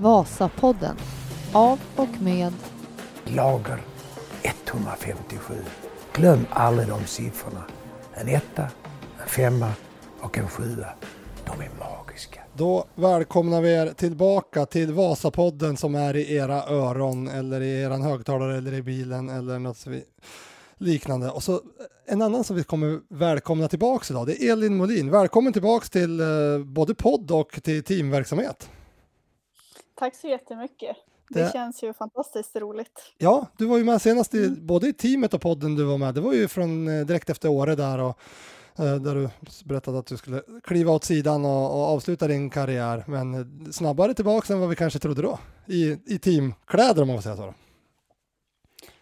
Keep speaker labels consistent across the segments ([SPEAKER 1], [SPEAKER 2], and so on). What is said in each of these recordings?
[SPEAKER 1] Vasapodden av och med
[SPEAKER 2] Lager 157. Glöm aldrig de siffrorna. En etta, en femma och en sjua. De är magiska.
[SPEAKER 3] Då välkomnar vi er tillbaka till Vasapodden som är i era öron eller i eran högtalare eller i bilen eller något så vi- liknande. Och så en annan som vi kommer välkomna tillbaks idag, det är Elin Molin. Välkommen tillbaks till eh, både podd och till teamverksamhet.
[SPEAKER 4] Tack så jättemycket. Det,
[SPEAKER 3] Det-
[SPEAKER 4] känns ju fantastiskt roligt.
[SPEAKER 3] Ja, du var ju med senast i, både i teamet och podden du var med. Det var ju från eh, direkt efter Åre där och eh, där du berättade att du skulle kliva åt sidan och, och avsluta din karriär. Men eh, snabbare tillbaka än vad vi kanske trodde då. I, i teamkläder om man får säga så.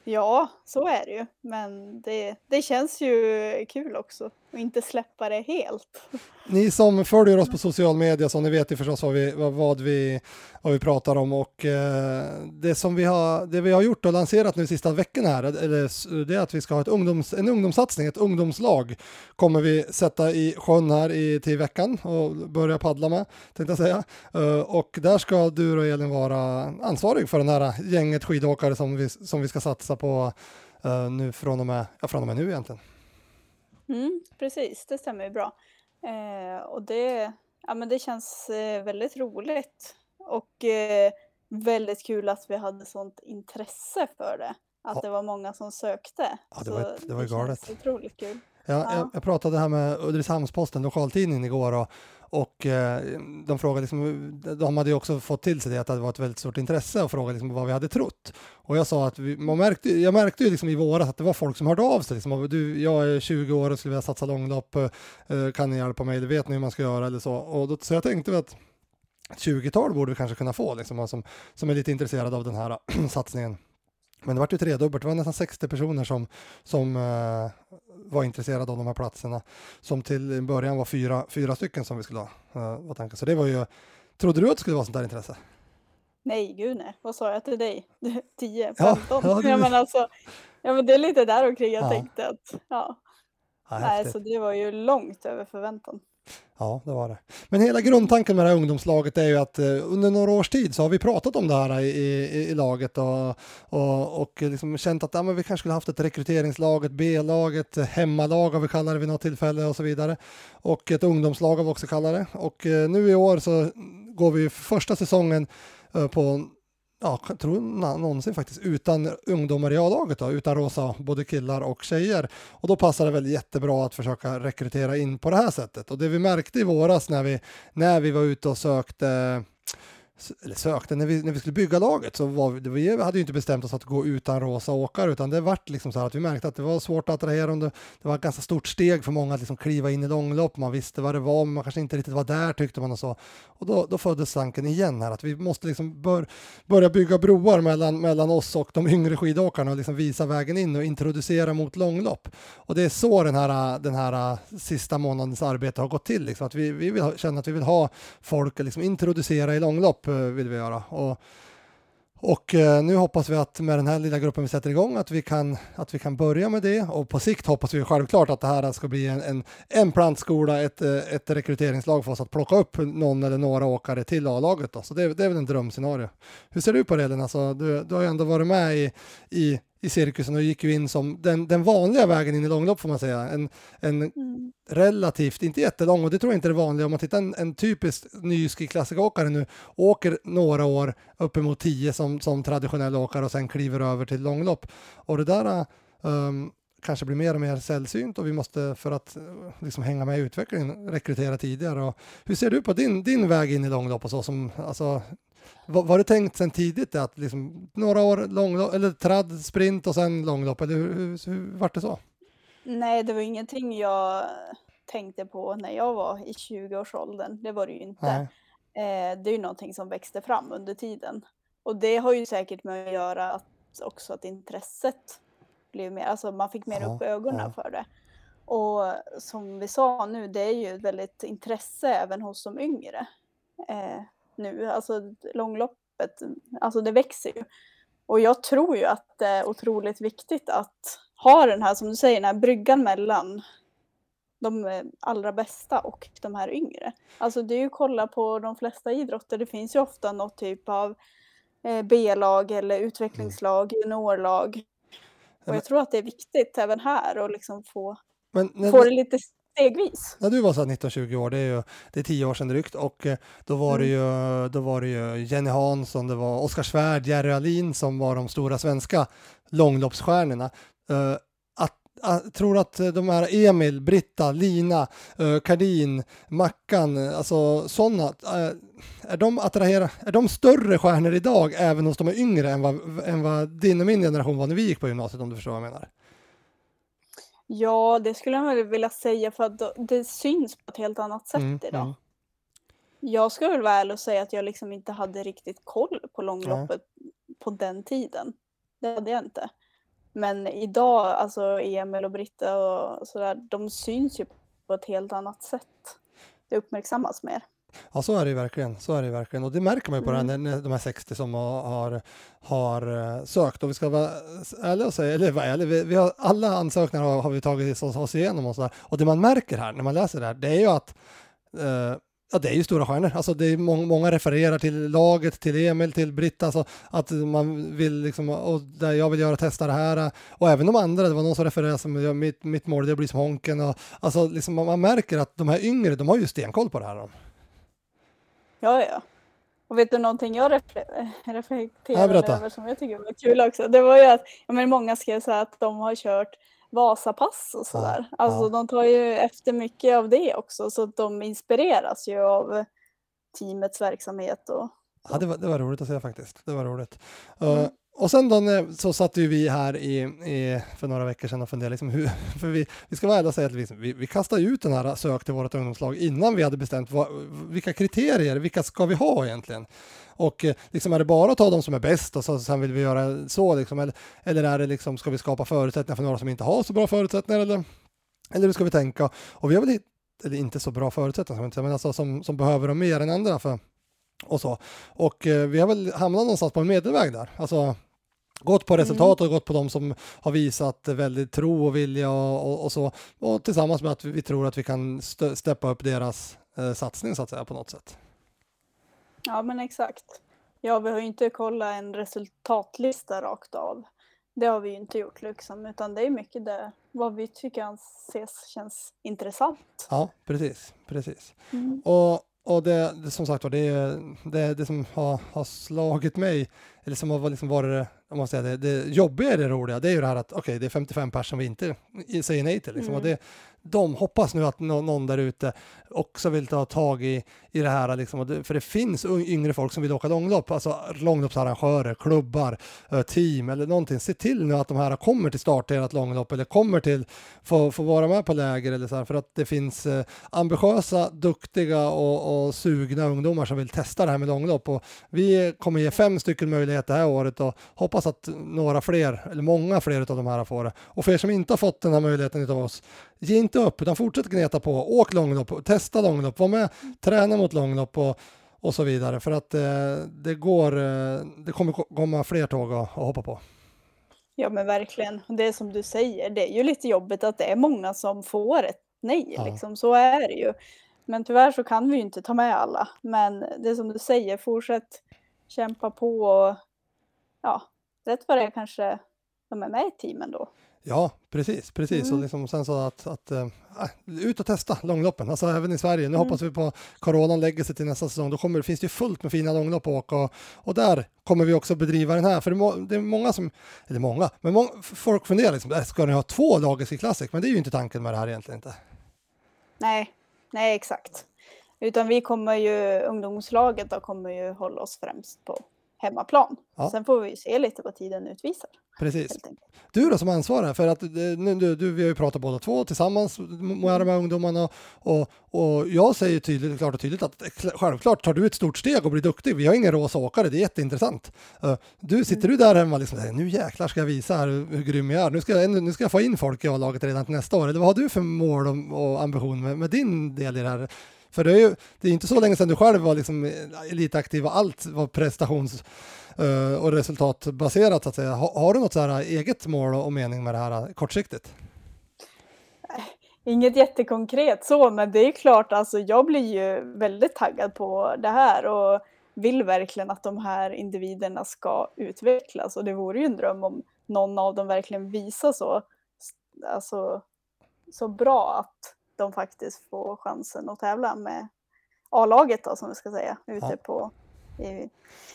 [SPEAKER 4] Ja, så är det ju. Men det, det känns ju kul också. Och inte släppa det helt.
[SPEAKER 3] Ni som följer oss på social media så ni vet ju förstås vad vi, vad, vi, vad vi pratar om och eh, det som vi har, det vi har gjort och lanserat nu sista veckan här, eller, det är att vi ska ha ett ungdoms, en ungdomssatsning, ett ungdomslag kommer vi sätta i sjön här i, till veckan och börja paddla med, tänkte jag säga. Eh, och där ska du och Elin vara ansvarig för den här gänget skidåkare som vi, som vi ska satsa på eh, nu från och med, ja, från och med nu egentligen.
[SPEAKER 4] Mm, precis, det stämmer ju bra. Eh, och det, ja, men det känns eh, väldigt roligt. Och eh, väldigt kul att vi hade sånt intresse för det. Att
[SPEAKER 3] Ja.
[SPEAKER 4] det var många som sökte.
[SPEAKER 3] Ja, det var det var ju galet.
[SPEAKER 4] otroligt kul.
[SPEAKER 3] Ja,
[SPEAKER 4] Ja.
[SPEAKER 3] Jag, jag pratade här med Ulricehamns-Posten, lokaltidningen igår och, och eh, de frågade liksom, de hade ju också fått till sig det att det var ett väldigt stort intresse och frågade liksom vad vi hade trott. Och jag sa att vi, man märkte, jag märkte ju liksom i våras att det var folk som hörde av sig. Liksom, du, jag är 20 år och skulle vilja satsa långlopp, eh, kan ni hjälpa mig, eller vet ni hur man ska göra eller så. Och då, så jag tänkte att ett 20-tal borde vi kanske kunna få liksom, som, som är lite intresserade av den här satsningen. Men det var ju tredubbelt, det var nästan 60 personer som, som eh, var intresserade av de här platserna. Som till början var fyra, fyra stycken som vi skulle ha. Var tanken. Så det var ju, trodde du att det skulle vara sånt där intresse?
[SPEAKER 4] Nej, gud nej. Vad sa jag till dig? 10,
[SPEAKER 3] Ja,
[SPEAKER 4] 15?
[SPEAKER 3] ja,
[SPEAKER 4] Ja, men alltså, ja, men det är lite där omkring jag
[SPEAKER 3] Ja.
[SPEAKER 4] tänkte att, ja.
[SPEAKER 3] Ja,
[SPEAKER 4] Nej, så det var ju långt över förväntan.
[SPEAKER 3] Ja, det var det. Men hela grundtanken med det här ungdomslaget är ju att eh, under några års tid så har vi pratat om det här i, i, i laget och, och, och liksom känt att ja, men vi kanske skulle haft ett rekryteringslag, ett B-lag, ett hemmalag har vi kallat det vid något tillfälle och så vidare. Och ett ungdomslag har vi också kallat det. Och eh, nu i år så går vi första säsongen eh, på ja, jag tror någonsin faktiskt, utan ungdomar i A-laget då, utan rosa, både killar och tjejer. Och då passar det väl jättebra att försöka rekrytera in på det här sättet. Och det vi märkte i våras när vi, när vi var ute och sökte eller sökte, när vi, när vi skulle bygga laget så var vi, vi hade ju inte bestämt oss att gå utan rosa åkare utan det vart liksom så här att vi märkte att det var svårt att attrahera dem. Det, det var ett ganska stort steg för många att liksom kliva in i långlopp. Man visste vad det var men man kanske inte riktigt var där tyckte man och så. Och då, då föddes tanken igen här att vi måste liksom bör, börja bygga broar mellan, mellan oss och de yngre skidåkarna och liksom visa vägen in och introducera mot långlopp. Och det är så den här, den här sista månadens arbete har gått till. Liksom. Att vi, vi vill ha, känna att vi vill ha folk liksom introducera i långlopp Eh, vill vi göra. Och, och eh, nu hoppas vi att med den här lilla gruppen vi sätter igång att vi kan, att vi kan börja med det och på sikt hoppas vi självklart att det här ska bli en, en, en plantskola, ett, eh, ett rekryteringslag för oss att plocka upp någon eller några åkare till A-laget. Så det, det är väl en drömscenario. Hur ser du på det Elin? Alltså, du, du har ju ändå varit med i, i, i cirkusen och gick ju in som den, den vanliga vägen in i långlopp får man säga. En, en
[SPEAKER 4] Mm.
[SPEAKER 3] relativt, inte jättelång och det tror jag inte är det vanliga. Om man tittar en, en typisk ny skiklassikåkare nu, åker några år, uppemot tio som, som traditionell åkare och sen kliver över till långlopp. Och det där um, kanske blir mer och mer sällsynt och vi måste för att eh, liksom hänga med i utvecklingen rekrytera tidigare. Och hur ser du på din, din väg in i långlopp och så som, alltså, var, var det tänkt sen tidigt att liksom några år långlopp, eller tradd, sprint och sen långlopp, eller hur, hur, hur vart det så?
[SPEAKER 4] Nej, det var ingenting jag tänkte på när jag var i 20-årsåldern. Det var det ju inte. Eh, det är ju någonting som växte fram under tiden. Och det har ju säkert med att göra att också att intresset blev mer, alltså man fick mer
[SPEAKER 3] Ja,
[SPEAKER 4] upp ögonen
[SPEAKER 3] ja.
[SPEAKER 4] för det. Och som vi sa nu, det är ju ett väldigt intresse även hos de yngre eh, nu. Alltså långloppet, alltså det växer ju. Och jag tror ju att det är otroligt viktigt att ha den här, som du säger, den här bryggan mellan de eh, allra bästa och de här yngre. Alltså det är ju kolla på de flesta idrotter, det finns ju ofta något typ av eh, B-lag eller utvecklingslag, juniorlag. Och jag tror att det är viktigt även här att liksom få,
[SPEAKER 3] Men
[SPEAKER 4] få det lite stegvis.
[SPEAKER 3] när du var så här 19-20 år, det är ju det är tio år sedan drygt, och eh, då var, det ju, då var det ju Jenny Hansson, det var Oskar Svärd, Jerry Alin som var de stora svenska långloppsstjärnorna. Eh, att, att, tror att de här Emil, Britta, Lina, uh, Kardin, Mackan, eh, alltså sådana, eh, är, de attrahera, är de större stjärnor idag även hos de är yngre än vad, än vad din och min generation var när vi gick på gymnasiet om du förstår vad jag menar?
[SPEAKER 4] Ja, det skulle jag väl vilja säga för att det syns på ett helt annat sätt
[SPEAKER 3] Mm,
[SPEAKER 4] idag.
[SPEAKER 3] mm.
[SPEAKER 4] Jag ska väl vara ärlig och säga att jag liksom inte hade riktigt koll på långloppet på den tiden. Det hade jag inte. Men idag, alltså Emil och Britta och sådär, de syns ju på ett helt annat sätt. Det uppmärksammas mer.
[SPEAKER 3] Ja, så är det ju verkligen. Så är det verkligen. Och det märker man ju på
[SPEAKER 4] Mm.
[SPEAKER 3] det när de här 60 som har, har, eh, sökt. Och vi ska vara ärliga och säga, eller vara ärliga, vi, vi har, alla ansökningar har, har vi tagit oss, oss igenom och så där. Och det man märker här när man läser det här, det är ju att eh, Ja, det är ju stora stjärnor. Alltså det är många, många refererar till laget, till Emil, till Britta, alltså att man vill liksom, och där jag vill göra testa det här. Och även de andra, det var någon som refererade som "Ja, mitt, mitt mål är att bli som Honken. Och, alltså liksom man, man märker att de här yngre, de har ju stenkoll på det här.
[SPEAKER 4] Ja, ja. Och vet du någonting jag refle-
[SPEAKER 3] Ja,
[SPEAKER 4] reflekterade över som jag tycker var kul också? Det var ju att ja, men många skrev så att de har kört Vasapass och sådär. Alltså
[SPEAKER 3] ja.
[SPEAKER 4] de tar ju efter mycket av det också så att de inspireras ju av teamets verksamhet och
[SPEAKER 3] Ja, det var, det var roligt att se faktiskt. Det var roligt.
[SPEAKER 4] Mm.
[SPEAKER 3] Uh, och sen då när, så satt ju vi här i, i, för några veckor sedan och funderade, liksom hur, för vi, vi ska vara ärliga och säga att vi, vi, vi kastade ut den här sök till vårt ungdomslag innan vi hade bestämt vad, vilka kriterier, vilka ska vi ha egentligen? Och eh, liksom är det bara att ta de som är bäst och så, sen vill vi göra så liksom, eller, eller är det liksom, ska vi skapa förutsättningar för några som inte har så bra förutsättningar eller, eller hur ska vi tänka? Och vi har väl, eller inte så bra förutsättningar, men alltså som, som behöver dem mer än andra för och så. Och eh, vi har väl hamnat någonstans på en medelväg där. Alltså gått på resultat och gått på de som har visat väldigt tro och vilja och, och, och så. Och tillsammans med att vi, tror att vi kan steppa upp deras eh, satsning så att säga på något sätt.
[SPEAKER 4] ja men exakt. Ja vi har ju inte kollat en resultatlista rakt av. Det har vi ju inte gjort liksom utan det är mycket det vad vi tycker anses känns intressant.
[SPEAKER 3] Ja, precis, precis.
[SPEAKER 4] Mm.
[SPEAKER 3] Och, och det, det som sagt var, det, är- det, det som har, har slagit mig, eller som har liksom varit om man säger det, det jobbiga i det roliga, det är ju det här att okej, det är 55 personer som vi inte säger nej till. Liksom.
[SPEAKER 4] Mm.
[SPEAKER 3] Och det, de hoppas nu att någon där ute också vill ta tag i, i det här, liksom. För det finns yngre folk som vill åka långlopp, alltså långloppsarrangörer, klubbar, eh, team eller någonting. Se till nu att de här kommer till start i ert långlopp eller kommer till, få, få vara med på läger eller så här, för att det finns eh, ambitiösa, duktiga och, och sugna ungdomar som vill testa det här med långlopp. Och vi kommer ge fem stycken möjligheter det här året och hoppas att några fler, eller många fler av de här får det. Och för er som inte har fått den här möjligheten av oss, ge inte upp utan fortsätt gneta på, åk långlopp, testa långlopp, var med, träna mot långlopp och, och så vidare för att eh, det går, eh, det kommer ko- komma fler tåg att, att hoppa på.
[SPEAKER 4] Ja men verkligen. Det som du säger, det är ju lite jobbigt att det är många som får ett nej.
[SPEAKER 3] Ja.
[SPEAKER 4] Liksom. Så är det ju. Men tyvärr så kan vi ju inte ta med alla. Men det som du säger, fortsätt kämpa på och ja, rätt vad det är kanske de är med i teamen då.
[SPEAKER 3] Ja, precis, precis. Och
[SPEAKER 4] Mm.
[SPEAKER 3] liksom sen så att, att äh, ut och testa långloppen, alltså även i Sverige. Nu
[SPEAKER 4] Mm.
[SPEAKER 3] hoppas vi på coronan lägger sig till nästa säsong. Då kommer, finns det ju fullt med fina långlopp att åka och, och där kommer vi också bedriva den här. För det är, må, det är många som, eller många, men många, folk funderar liksom, äh, ska ni ha två Lagersk i Classic? Men det är ju inte tanken med det här egentligen inte.
[SPEAKER 4] Nej, nej exakt. Utan vi kommer ju, ungdomslaget då kommer ju hålla oss främst på hemmaplan.
[SPEAKER 3] Ja.
[SPEAKER 4] Sen får vi se lite vad tiden utvisar.
[SPEAKER 3] Precis. Du då som ansvarar för att eh, nu, du, du, vi har ju pratat båda två tillsammans med de här ungdomarna och, och jag säger tydligt, klart och tydligt att självklart tar du ett stort steg och blir duktig. Vi har ingen rosa åkare, det är jätteintressant. Eh, Du sitter du där hemma liksom, nu jäklar ska jag visa här hur, hur grym jag är. Nu ska, jag, nu ska jag få in folk i A-laget redan till nästa år. Eller vad har du för mål och, och ambition med, med din del i det här? För det är ju det är inte så länge sedan du själv var liksom elitaktiv och allt var prestations eh, och resultatbaserat så att säga. Har, har du något så här eget mål och mening med det här kortsiktigt?
[SPEAKER 4] Eh, inget jättekonkret så, men det är klart, alltså jag blir ju väldigt taggad på det här och vill verkligen att de här individerna ska utvecklas och det vore ju en dröm om någon av dem verkligen visar så, alltså, så bra att de faktiskt får chansen att tävla med A-laget då som vi ska säga ute
[SPEAKER 3] Ja.
[SPEAKER 4] på i,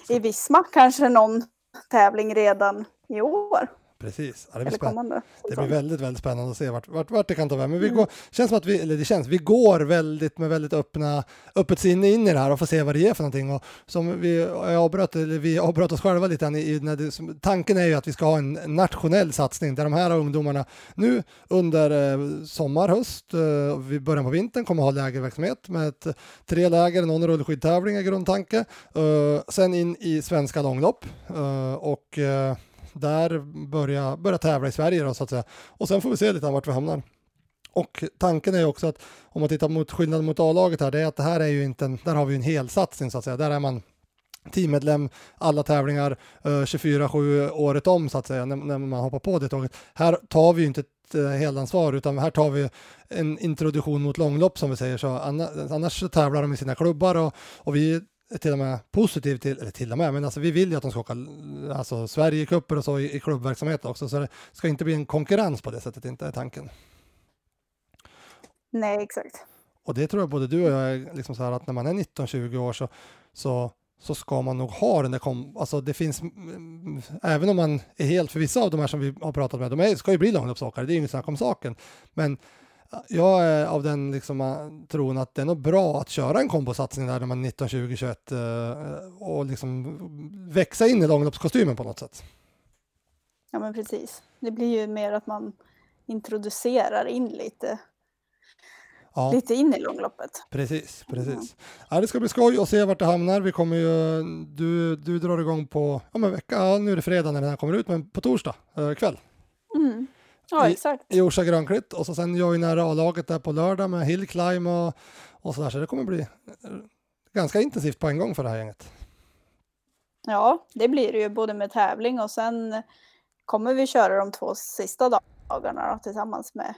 [SPEAKER 4] i Visma kanske någon tävling redan i år
[SPEAKER 3] Precis, ja, det blir
[SPEAKER 4] kommande
[SPEAKER 3] Det blir väldigt, väldigt spännande att se vart, vart, vart det kan ta vägen. Men vi
[SPEAKER 4] Mm.
[SPEAKER 3] går, känns som att vi, eller det känns, vi går väldigt med väldigt öppna, öppet sinne in i det här och får se vad det är för någonting. Och som vi avbröt, eller vi avbröt oss själva lite i när det, som- tanken är ju att vi ska ha en nationell satsning där de här ungdomarna nu under eh, sommar, höst, eh, vid början på vintern kommer ha lägerverksamhet med ett, tre läger, någon rullskidtävling är grundtanke. Eh, sen in i svenska långlopp eh, och eh, där börja, börja tävla i Sverige då, så att säga. Och sen får vi se lite vart vi hamnar. Och tanken är också att om man tittar mot skillnaden mot A-laget här, det är att det här är ju inte en, där har vi ju en helsatsning så att säga. Där är man teammedlem, alla tävlingar, eh, 24-7 året om så att säga, när, när man hoppar på det tåget. Här tar vi ju inte ett eh, helansvar utan här tar vi en introduktion mot långlopp som vi säger så. annars, annars tävlar de i sina klubbar och, och vi till och med positiv till, eller till och med, men alltså vi vill ju att de ska åka alltså Sverigecuper och så i, i klubbverksamhet också, så det ska inte bli en konkurrens på det sättet, inte är tanken.
[SPEAKER 4] Nej, exakt.
[SPEAKER 3] Och det tror jag både du och jag är liksom så här att när man är 19-20 år så, så, så ska man nog ha den där kom, alltså det finns, även om man är helt, för vissa av de här som vi har pratat med, de är, ska ju bli långloppsåkare, det är ju inget snack om saken. Men jag är av den liksom, äh, tron att det är nog bra att köra en kombosatsning där när man är 19, 20, 21 eh, och liksom växa in i långloppskostymen på något sätt.
[SPEAKER 4] Ja, men precis. Det blir ju mer att man introducerar in lite,
[SPEAKER 3] Ja.
[SPEAKER 4] lite in i långloppet.
[SPEAKER 3] Precis, precis. Ja, det ska bli skoj att se vart det hamnar. Vi kommer ju, du, du drar igång på, ja men vecka, nu är det fredag när den här kommer ut, men på torsdag eh, kväll
[SPEAKER 4] Mm. Ja,
[SPEAKER 3] I-
[SPEAKER 4] exakt.
[SPEAKER 3] i Orsa Grönklitt och så sen joinar A-laget där på lördag med hillclimb och, och sådär, så det kommer bli eh, ganska intensivt på en gång för det här gänget.
[SPEAKER 4] Ja, det blir det ju både med tävling och sen kommer vi köra de två sista dagarna då, tillsammans med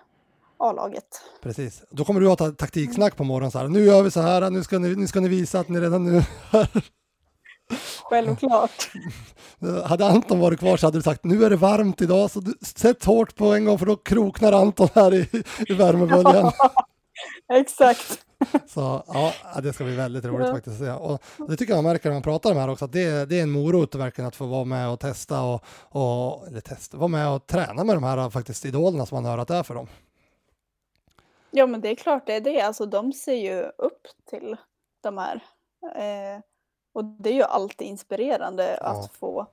[SPEAKER 4] A-laget.
[SPEAKER 3] Precis. Då kommer du ha ta- taktiksnack på morgonen så här, nu gör vi så här, nu ska ni, nu ska ni visa att ni redan nu
[SPEAKER 4] Självklart.
[SPEAKER 3] Hade Anton varit kvar så hade du sagt nu är det varmt idag så du, sätt hårt på en gång för då kroknar Anton här i, i värmeböljan.
[SPEAKER 4] exakt.
[SPEAKER 3] Så ja, det ska bli väldigt roligt faktiskt. Och det tycker jag man märker när man pratar om det här också, att det, det är en morot verkligen att få vara med och testa och, och eller testa, vara med och träna med de här faktiskt idolerna som man hör att det är för dem.
[SPEAKER 4] Ja, men det är klart det är det. Alltså, de ser ju upp till de här. Eh, och det är ju alltid inspirerande
[SPEAKER 3] Ja.
[SPEAKER 4] att få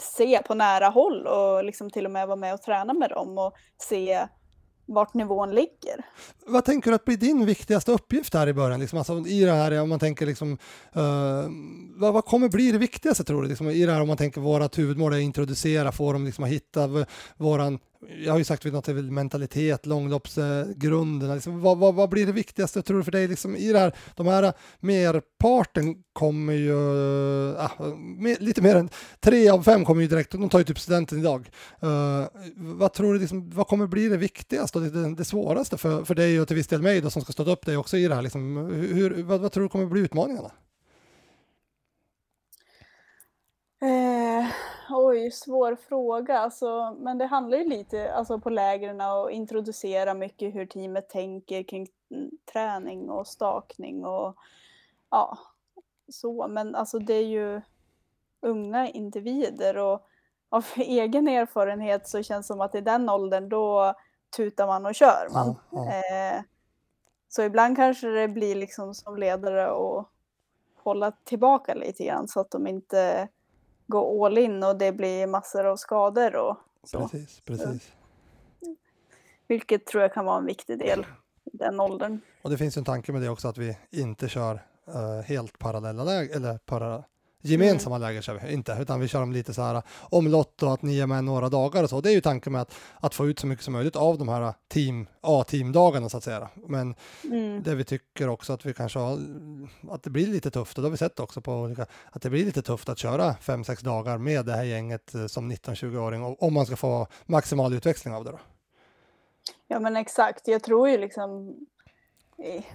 [SPEAKER 4] se på nära håll och liksom till och med vara med och träna med dem och se vart nivån ligger.
[SPEAKER 3] Vad tänker du att blir din viktigaste uppgift här i början? Liksom, alltså, I det här, om man tänker liksom, eh, vad, vad kommer bli det viktigaste tror du? Liksom, I det här om man tänker vårat huvudmål är att introducera, få dem liksom att hitta våran, jag har ju sagt vid något tillfälle, mentalitet, långloppsgrunderna. Eh, liksom, vad, vad, vad blir det viktigaste tror du för dig liksom, i det här? De här eh, merparten kommer ju, eh, ah, äh, mer, lite mer än tre av fem kommer ju direkt, de tar ju typ studenten idag. Uh, vad tror du, liksom, vad kommer bli det viktigaste och det, det, det svåraste för, för dig och till viss del mig då, som ska stötta upp dig också i det här? Liksom, hur, vad, vad tror du kommer bli utmaningarna?
[SPEAKER 4] Eh, oj, svår fråga. Alltså, men det handlar ju lite alltså, på lägren och introducera mycket hur teamet tänker kring mm, träning och stakning och ja, så. Men alltså det är ju unga individer och av egen erfarenhet så känns det som att i den åldern då tutar man och kör man.
[SPEAKER 3] Ja, ja.
[SPEAKER 4] Eh, så ibland kanske det blir liksom som ledare att hålla tillbaka lite grann så att de inte går all in och det blir massor av skador och så.
[SPEAKER 3] Precis, precis.
[SPEAKER 4] Vilket tror jag kan vara en viktig del i den åldern.
[SPEAKER 3] Och det finns ju en tanke med det också att vi inte kör eh, helt parallella läger, eller para, gemensamma läger kör vi inte, utan vi kör dem lite så här omlott och att ni är med några dagar och så. Det är ju tanken med att, att få ut så mycket som möjligt av de här team, A-teamdagarna så att säga. Men
[SPEAKER 4] Mm.
[SPEAKER 3] det vi tycker också att vi kanske har, att det blir lite tufft och det har vi sett också på olika, att det blir lite tufft att köra fem sex dagar med det här gänget eh, som 19-20-åring och- om man ska få maximal utväxling av det då.
[SPEAKER 4] Ja men exakt, jag tror ju liksom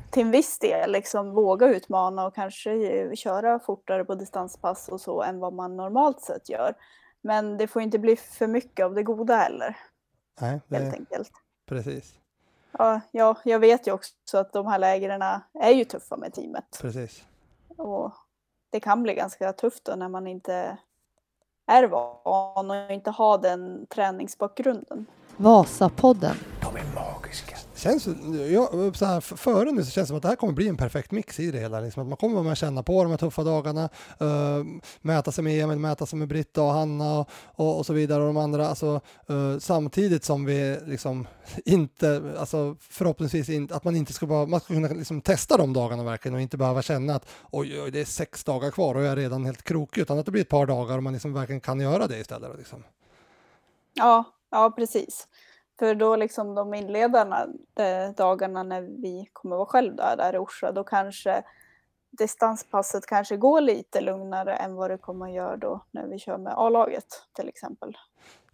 [SPEAKER 4] till en viss del liksom våga utmana och kanske köra fortare på distanspass och så än vad man normalt sett gör. Men det får inte bli för mycket av det goda heller,
[SPEAKER 3] Nej, det
[SPEAKER 4] helt enkelt.
[SPEAKER 3] precis.
[SPEAKER 4] Ja, ja, jag vet ju också att de här lägren är ju tuffa med teamet.
[SPEAKER 3] precis.
[SPEAKER 4] Och det kan bli ganska tufft då när man inte är van och inte har den träningsbakgrunden.
[SPEAKER 1] Vasapodden.
[SPEAKER 2] De är magiska.
[SPEAKER 3] Känns, ju- jag, så här, före nu så känns det som att det här kommer bli en perfekt mix i det hela. Liksom. Att man kommer vara med och känna på de här tuffa dagarna, uh, mäta sig med Emil, mäta sig med Britta och Hanna och, och, och så vidare och de andra. Alltså, eh, samtidigt som vi liksom inte, alltså förhoppningsvis inte, att man inte ska bara, man ska kunna liksom testa de dagarna verkligen och inte behöva känna att oj, oj, det är sex dagar kvar och jag är redan helt krokig, utan att det blir ett par dagar och man liksom verkligen kan göra det istället. Liksom.
[SPEAKER 4] Ja, ja precis. För då liksom de inledande dagarna när vi kommer vara själv där, där i Orsa, då kanske distanspasset kanske går lite lugnare än vad det kommer att göra då när vi kör med A-laget till exempel.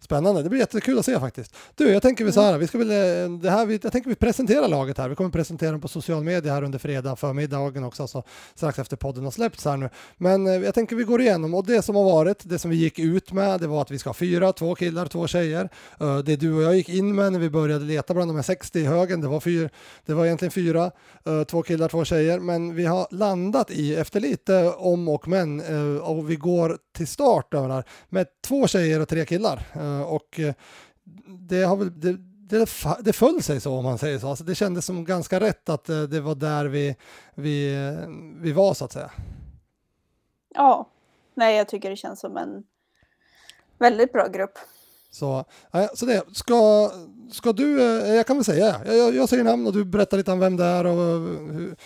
[SPEAKER 3] Spännande, det blir jättekul att se faktiskt. Du, jag tänker vi så här, vi ska väl, eh, det här, jag tänker vi presenterar laget här. Vi kommer presentera dem på social media här under fredag förmiddagen också, så strax efter podden har släppts här nu. Men eh, jag tänker vi går igenom och det som har varit, det som vi gick ut med, det var att vi ska ha fyra, två killar, två tjejer. Eh, Det du och jag gick in med när vi började leta bland de här 60 i högen, det var, fyr, det var egentligen fyra, två killar, två tjejer, men vi har landat i, efter lite om och men, och vi går till start med två tjejer och tre killar. Eh, Och eh, det har väl, det, det, det föll sig så om man säger så. Alltså det kändes som ganska rätt att eh, det var där vi, vi, vi var så att säga.
[SPEAKER 4] Ja, nej jag tycker det känns som en väldigt bra grupp.
[SPEAKER 3] Så, så det, ska, ska du, jag kan väl säga, jag, jag, säger namn och du berättar lite om vem det är och hur,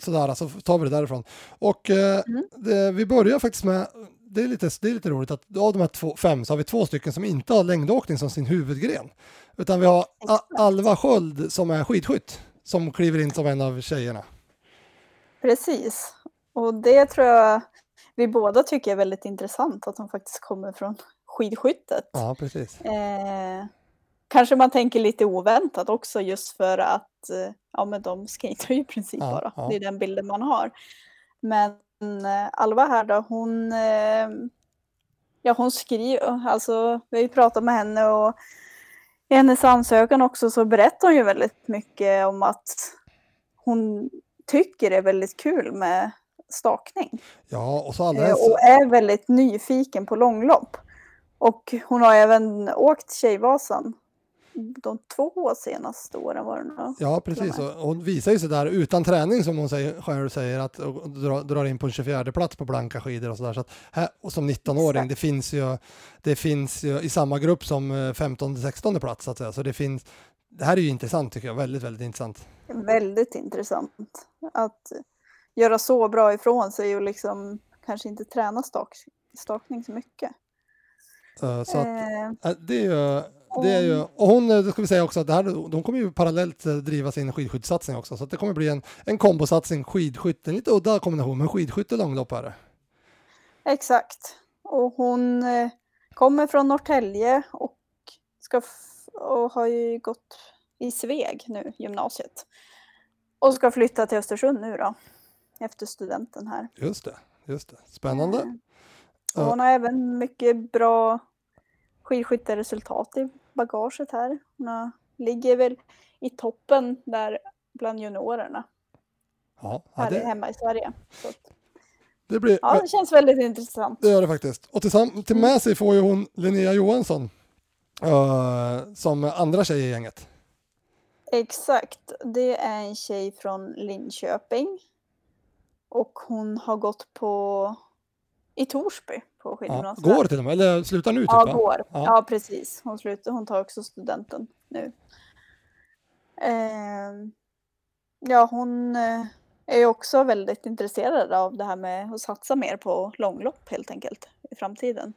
[SPEAKER 3] sådär, så tar vi det därifrån. Och
[SPEAKER 4] Mm.
[SPEAKER 3] det, vi börjar faktiskt med, det är, lite, det är lite roligt att av de här två, fem så har vi två stycken som inte har längdåkning som sin huvudgren. Utan vi har. Alva Sköld som är skidskytt som kliver in som en av tjejerna.
[SPEAKER 4] Precis. Och det tror jag vi båda tycker är väldigt intressant att de faktiskt kommer från skidskyttet.
[SPEAKER 3] Ja, precis.
[SPEAKER 4] Eh, kanske man tänker lite oväntat också just för att eh, ja, men de skejtar ju i princip
[SPEAKER 3] Ja,
[SPEAKER 4] bara.
[SPEAKER 3] ja.
[SPEAKER 4] Det är den bilden man har. Men Alva här då, hon, eh, ja, hon skriver, alltså vi har ju pratat med henne och i hennes ansökan också så berättar hon ju väldigt mycket om att hon tycker det är väldigt kul med stakning.
[SPEAKER 3] Ja, och så
[SPEAKER 4] Eh,
[SPEAKER 3] alldeles,
[SPEAKER 4] och är väldigt nyfiken på långlopp. Och hon har även åkt Tjejvasan de två senaste åren var det nog.
[SPEAKER 3] Ja, precis. Och hon visar ju sig där utan träning som hon säger, själv säger att och drar, drar in på en 24 plats på blanka skidor och sådär. Så att här, och som 19-åring,
[SPEAKER 4] Exakt.
[SPEAKER 3] det finns ju, det finns ju i samma grupp som 15-16 plats så att säga. Så det finns, det här är ju intressant tycker jag, väldigt, väldigt intressant.
[SPEAKER 4] Väldigt intressant att göra så bra ifrån sig och liksom kanske inte träna stak, stakning så mycket.
[SPEAKER 3] Eh, Så att,
[SPEAKER 4] Eh,
[SPEAKER 3] eh, det är ju, det är ju, och hon, eh, det ska vi säga också att det här, de kommer ju parallellt eh, driva sin skidskyttesatsning också. Så det kommer bli en, en kombosatsning, skidskytte, en lite udda kombination, men skidskytte långlopp är det.
[SPEAKER 4] Exakt. Och hon eh, kommer från Norrtälje och, ska och har ju gått i Sveg nu, gymnasiet. Och ska flytta till Östersund nu då, efter studenten här.
[SPEAKER 3] Just det, just det. Spännande.
[SPEAKER 4] Eh, Och hon har även mycket bra skidskytteresultat i bagaget här. Hon ligger väl i toppen där bland juniorerna
[SPEAKER 3] Ja, ja,
[SPEAKER 4] här
[SPEAKER 3] det,
[SPEAKER 4] hemma i Sverige.
[SPEAKER 3] Det blir,
[SPEAKER 4] ja, det känns väldigt intressant.
[SPEAKER 3] Det gör det faktiskt. Och tillsamm- till med sig får ju hon Linnea Johansson eh, som andra tjej i gänget.
[SPEAKER 4] Exakt. Det är en tjej från Linköping. Och hon har gått på i Torsby på
[SPEAKER 3] Ja,
[SPEAKER 4] skidgymnasiet.
[SPEAKER 3] går till och med, eller slutar nu typ
[SPEAKER 4] Ja,
[SPEAKER 3] va?
[SPEAKER 4] går.
[SPEAKER 3] Ja.
[SPEAKER 4] Ja. precis. Hon, slutar, hon tar också studenten nu. Ehm, ja, hon eh, är ju också väldigt intresserad av det här med att satsa mer på långlopp helt enkelt i framtiden.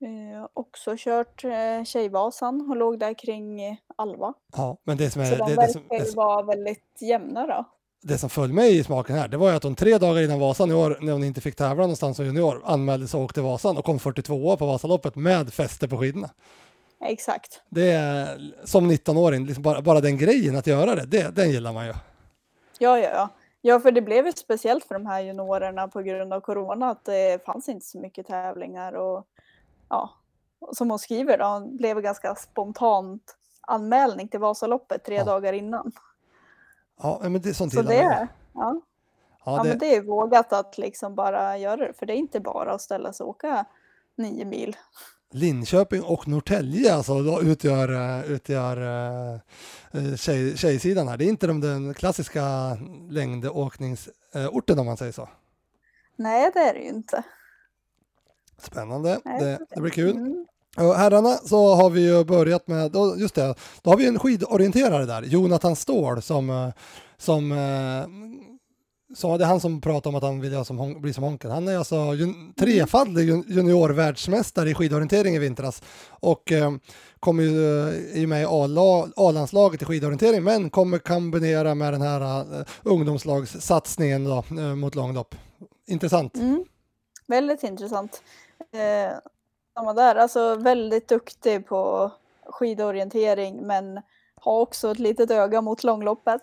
[SPEAKER 4] Eh, också kört eh, Tjejvasan och låg där kring eh, Alva.
[SPEAKER 3] Ja, men det som,
[SPEAKER 4] Så
[SPEAKER 3] är,
[SPEAKER 4] de
[SPEAKER 3] det, det, som,
[SPEAKER 4] verkar
[SPEAKER 3] det,
[SPEAKER 4] vara väldigt jämna då.
[SPEAKER 3] Det som föll mig i smaken här, det var ju att hon tre dagar innan Vasan i år, när hon inte fick tävla någonstans som junior, anmälde sig och åkte Vasan och kom 42 på Vasaloppet med fäste på skidorna.
[SPEAKER 4] exakt.
[SPEAKER 3] Det är som 19-åring, liksom bara, bara den grejen att göra det, det, den gillar man ju.
[SPEAKER 4] Ja, ja, ja. Ja, för det blev ju speciellt för de här juniorerna på grund av corona att det fanns inte så mycket tävlingar och ja, som hon skriver då, det blev ganska spontant anmälning till Vasaloppet tre
[SPEAKER 3] Ja.
[SPEAKER 4] dagar innan.
[SPEAKER 3] Ja, men det, sånt
[SPEAKER 4] Så
[SPEAKER 3] gillar
[SPEAKER 4] det,
[SPEAKER 3] man ju.
[SPEAKER 4] ja, ja,
[SPEAKER 3] Ja,
[SPEAKER 4] men
[SPEAKER 3] det,
[SPEAKER 4] det är vågat att liksom bara göra det, för det är inte bara att ställa sig och åka nio mil.
[SPEAKER 3] Linköping och Norrtälje alltså, då utgör, eh, utgör eh, eh, tjej, tjejsidan här. Det är inte de den klassiska längdåkningsorten om man säger så.
[SPEAKER 4] Nej, det är det ju inte.
[SPEAKER 3] Spännande,
[SPEAKER 4] Nej,
[SPEAKER 3] det, det blir kul.
[SPEAKER 4] Mm.
[SPEAKER 3] Herrarna så har vi ju börjat med, just det, då har vi en skidorienterare där, Jonathan Ståhl som, eh, som eh, så det är han som pratar om att han vill som, Hon- bli som Honken. Han är alltså jun, trefaldig juniorvärldsmästare i skidorientering i vintras och eh, kommer ju eh, i med i A-la- A-landslaget i skidorientering men kommer kombinera med den här eh, ungdomslagssatsningen då, eh, mot långlopp. Intressant.
[SPEAKER 4] Mm. Väldigt intressant. Eh, samma där, alltså väldigt duktig på skidorientering men har också ett litet öga mot långloppet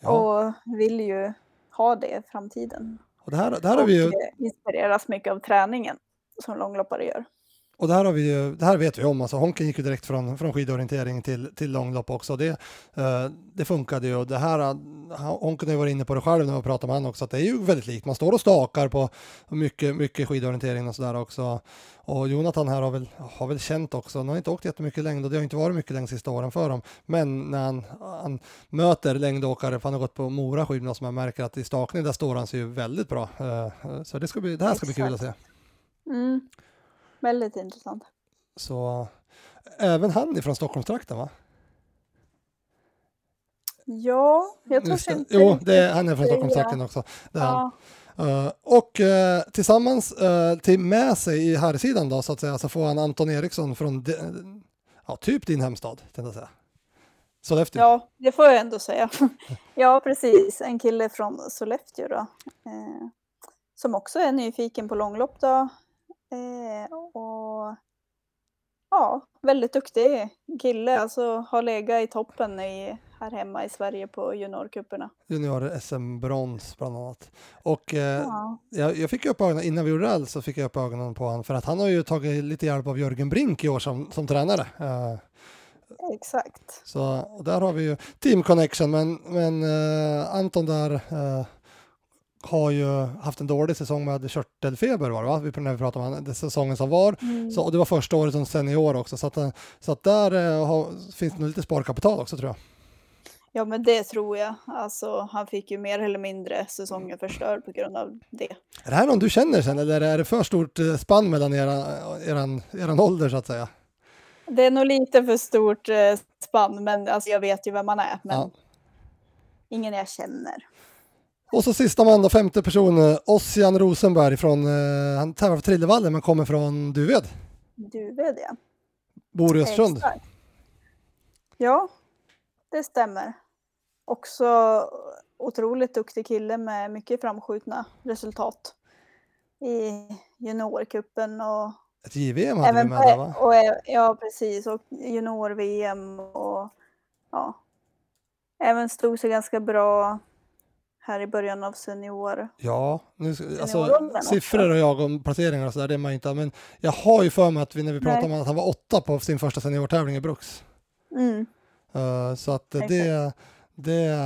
[SPEAKER 3] Ja.
[SPEAKER 4] och vill ju ha det i framtiden.
[SPEAKER 3] Och det här, det här har vi ju
[SPEAKER 4] eh, inspireras mycket av träningen som långloppare gör.
[SPEAKER 3] Och det här, har vi ju, det här vet vi om, alltså Honken gick ju direkt från, från skidorientering till, till långlopp också. Det, eh, det funkade ju och det här, eh, Honken har ju varit inne på det själv när vi pratat med honom också, att det är ju väldigt likt. Man står och stakar på mycket, mycket skidorientering och sådär också. Och Jonathan här har väl, har väl känt också, han har inte åkt jättemycket längd och det har inte varit mycket längd sista åren för dem. Men när han, han möter längdåkare, för han har gått på Mora skidorna som jag märker att i stakning där står han sig ju väldigt bra. Eh, Så det, ska bli, det här ska bli kul att se.
[SPEAKER 4] Mm. Väldigt intressant.
[SPEAKER 3] Så även han är från Stockholmstrakten va?
[SPEAKER 4] Ja, jag tror
[SPEAKER 3] Just
[SPEAKER 4] inte
[SPEAKER 3] Jo, är, han är från Stockholmstrakten också. Det är han.
[SPEAKER 4] Ja,
[SPEAKER 3] Eh, och eh, tillsammans eh, till med sig i herrsidan då så att säga så får han Anton Eriksson från de, ja, typ din hemstad tänkte jag säga. Sollefteå.
[SPEAKER 4] ja, det får jag ändå säga. ja, precis. En kille från Sollefteå då. Som också är nyfiken på långlopp då. Eh, och ja, väldigt duktig kille. Alltså har legat i toppen i, här hemma i Sverige på juniorcuperna.
[SPEAKER 3] Junior SM-brons bland annat. Och eh,
[SPEAKER 4] Ja.
[SPEAKER 3] jag, jag fick upp ögonen, innan vi gjorde det så fick jag upp ögonen på honom för att han har ju tagit lite hjälp av Jörgen Brink i år som, som tränare. Eh,
[SPEAKER 4] Exakt.
[SPEAKER 3] Så där har vi ju team connection, men, men eh, Anton där eh, har ju haft en dålig säsong med körtelfeber var det va? När vi pratade om den säsongen som var.
[SPEAKER 4] Mm.
[SPEAKER 3] Så, och det var första året som senior också, så att, eh, så att där eh, har, finns det nog lite sparkapital också tror jag.
[SPEAKER 4] Ja, men det tror jag. Alltså, han fick ju mer eller mindre säsongen förstörd på grund av det.
[SPEAKER 3] Är det här någon du känner sen eller är det för stort eh, spann mellan era, eran, eran ålder så att säga?
[SPEAKER 4] Det är nog lite för stort spann, men alltså, jag vet ju vem man är. Men
[SPEAKER 3] Ja.
[SPEAKER 4] ingen jag känner.
[SPEAKER 3] Och så sista man då, femte person, Ossian Rosenberg från, eh, han tävlar för Trillevallen men kommer från Duved,
[SPEAKER 4] Duved, ja.
[SPEAKER 3] bor i Östersund.
[SPEAKER 4] Exakt. Ja, det stämmer. Också otroligt duktig kille med mycket framskjutna resultat i juniorkuppen och
[SPEAKER 3] Ett JVM hade vi
[SPEAKER 4] även
[SPEAKER 3] med där va?
[SPEAKER 4] och, ja precis och junior-VM och ja. Även stod sig ganska bra här i början av senior.
[SPEAKER 3] Ja, nu, alltså, siffror och jag om placeringar och sådär, det är man ju inte, men jag har ju för mig att vi, när vi pratade
[SPEAKER 4] Nej.
[SPEAKER 3] om att han var åtta på sin första seniortävling i Brooks.
[SPEAKER 4] Mm.
[SPEAKER 3] Eh, så att
[SPEAKER 4] Exakt.
[SPEAKER 3] det, det,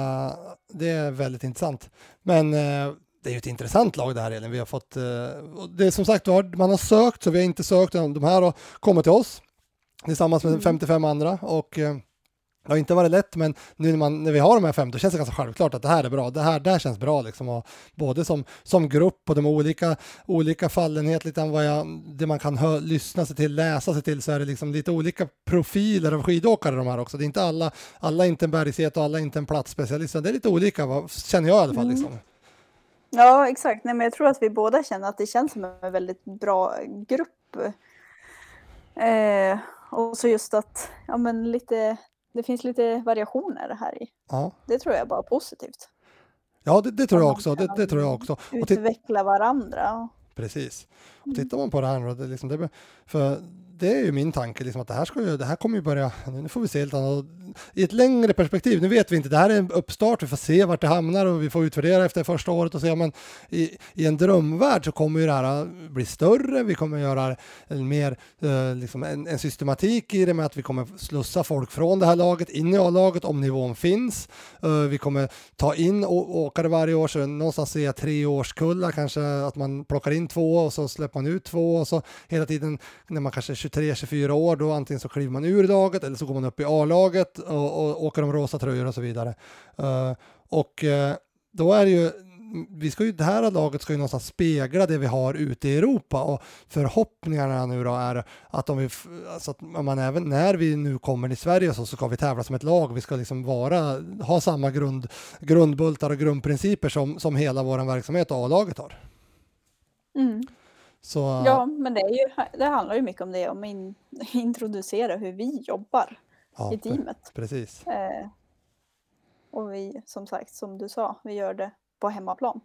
[SPEAKER 3] det är väldigt intressant. Men eh, det är ju ett intressant lag det här Elin. Vi har fått, och det är som sagt man har sökt så vi har inte sökt, de här har kommit till oss tillsammans med
[SPEAKER 4] Mm.
[SPEAKER 3] 55 andra och har inte varit lätt men nu när, man, när vi har de här fem då känns det ganska självklart att det här är bra. Det här där känns bra liksom och både som, som grupp och de olika, olika fallenhet, lite vad jag, det man kan hö, lyssna sig till, läsa sig till så är det liksom lite olika profiler av skidåkare de här också. Det är inte alla, alla är inte en bergsget och alla är inte en platsspecialist. Det är lite olika vad, känner jag i alla fall.
[SPEAKER 4] Mm.
[SPEAKER 3] Liksom.
[SPEAKER 4] Ja, exakt. Nej, men jag tror att vi båda känner att det känns som en väldigt bra grupp. Eh, och så just att ja, men lite, det finns lite variationer här i.
[SPEAKER 3] Ja,
[SPEAKER 4] Det tror jag är bara positivt.
[SPEAKER 3] ja det, det tror jag också. Det, det tror jag också.
[SPEAKER 4] Utveckla varandra.
[SPEAKER 3] Precis. Och tittar man på det här det, är liksom, det, för det är ju min tanke, liksom att det här, ska ju, det här kommer ju börja, nu får vi se helt annat. I ett längre perspektiv, nu vet vi inte, det här är en uppstart, vi får se vart det hamnar och vi får utvärdera efter första året och se, men i, i en drömvärld så kommer ju det här äh, bli större, vi kommer göra en mer, eh, liksom en, en, systematik i det med att vi kommer slussa folk från det här laget in i A-laget om nivån finns. Eh, vi kommer ta in åkare varje år, så någonstans ser jag tre årskullar, kanske att man plockar in två och så släpper man ut två och så hela tiden när man kanske är 23-24 år, då antingen så kliver man ur laget eller så går man upp i A-laget och, och åker de rosa tröjor och så vidare. Uh, och uh, då är det ju vi ska ju, det här laget ska ju någonstans spegla det vi har ute i Europa och förhoppningarna nu då är att om vi, alltså att man även när vi nu kommer till Sverige så, så ska vi tävla som ett lag. Vi ska liksom vara, ha samma grund, grundbultar och grundprinciper som, som hela vår verksamhet och A-laget har.
[SPEAKER 4] Mm. Så, ja, men det, är ju, det handlar ju mycket om det, om att in, introducera hur vi jobbar ja, i teamet.
[SPEAKER 3] Precis.
[SPEAKER 4] Eh, och vi, som sagt, som du sa, vi gör det på hemmaplan.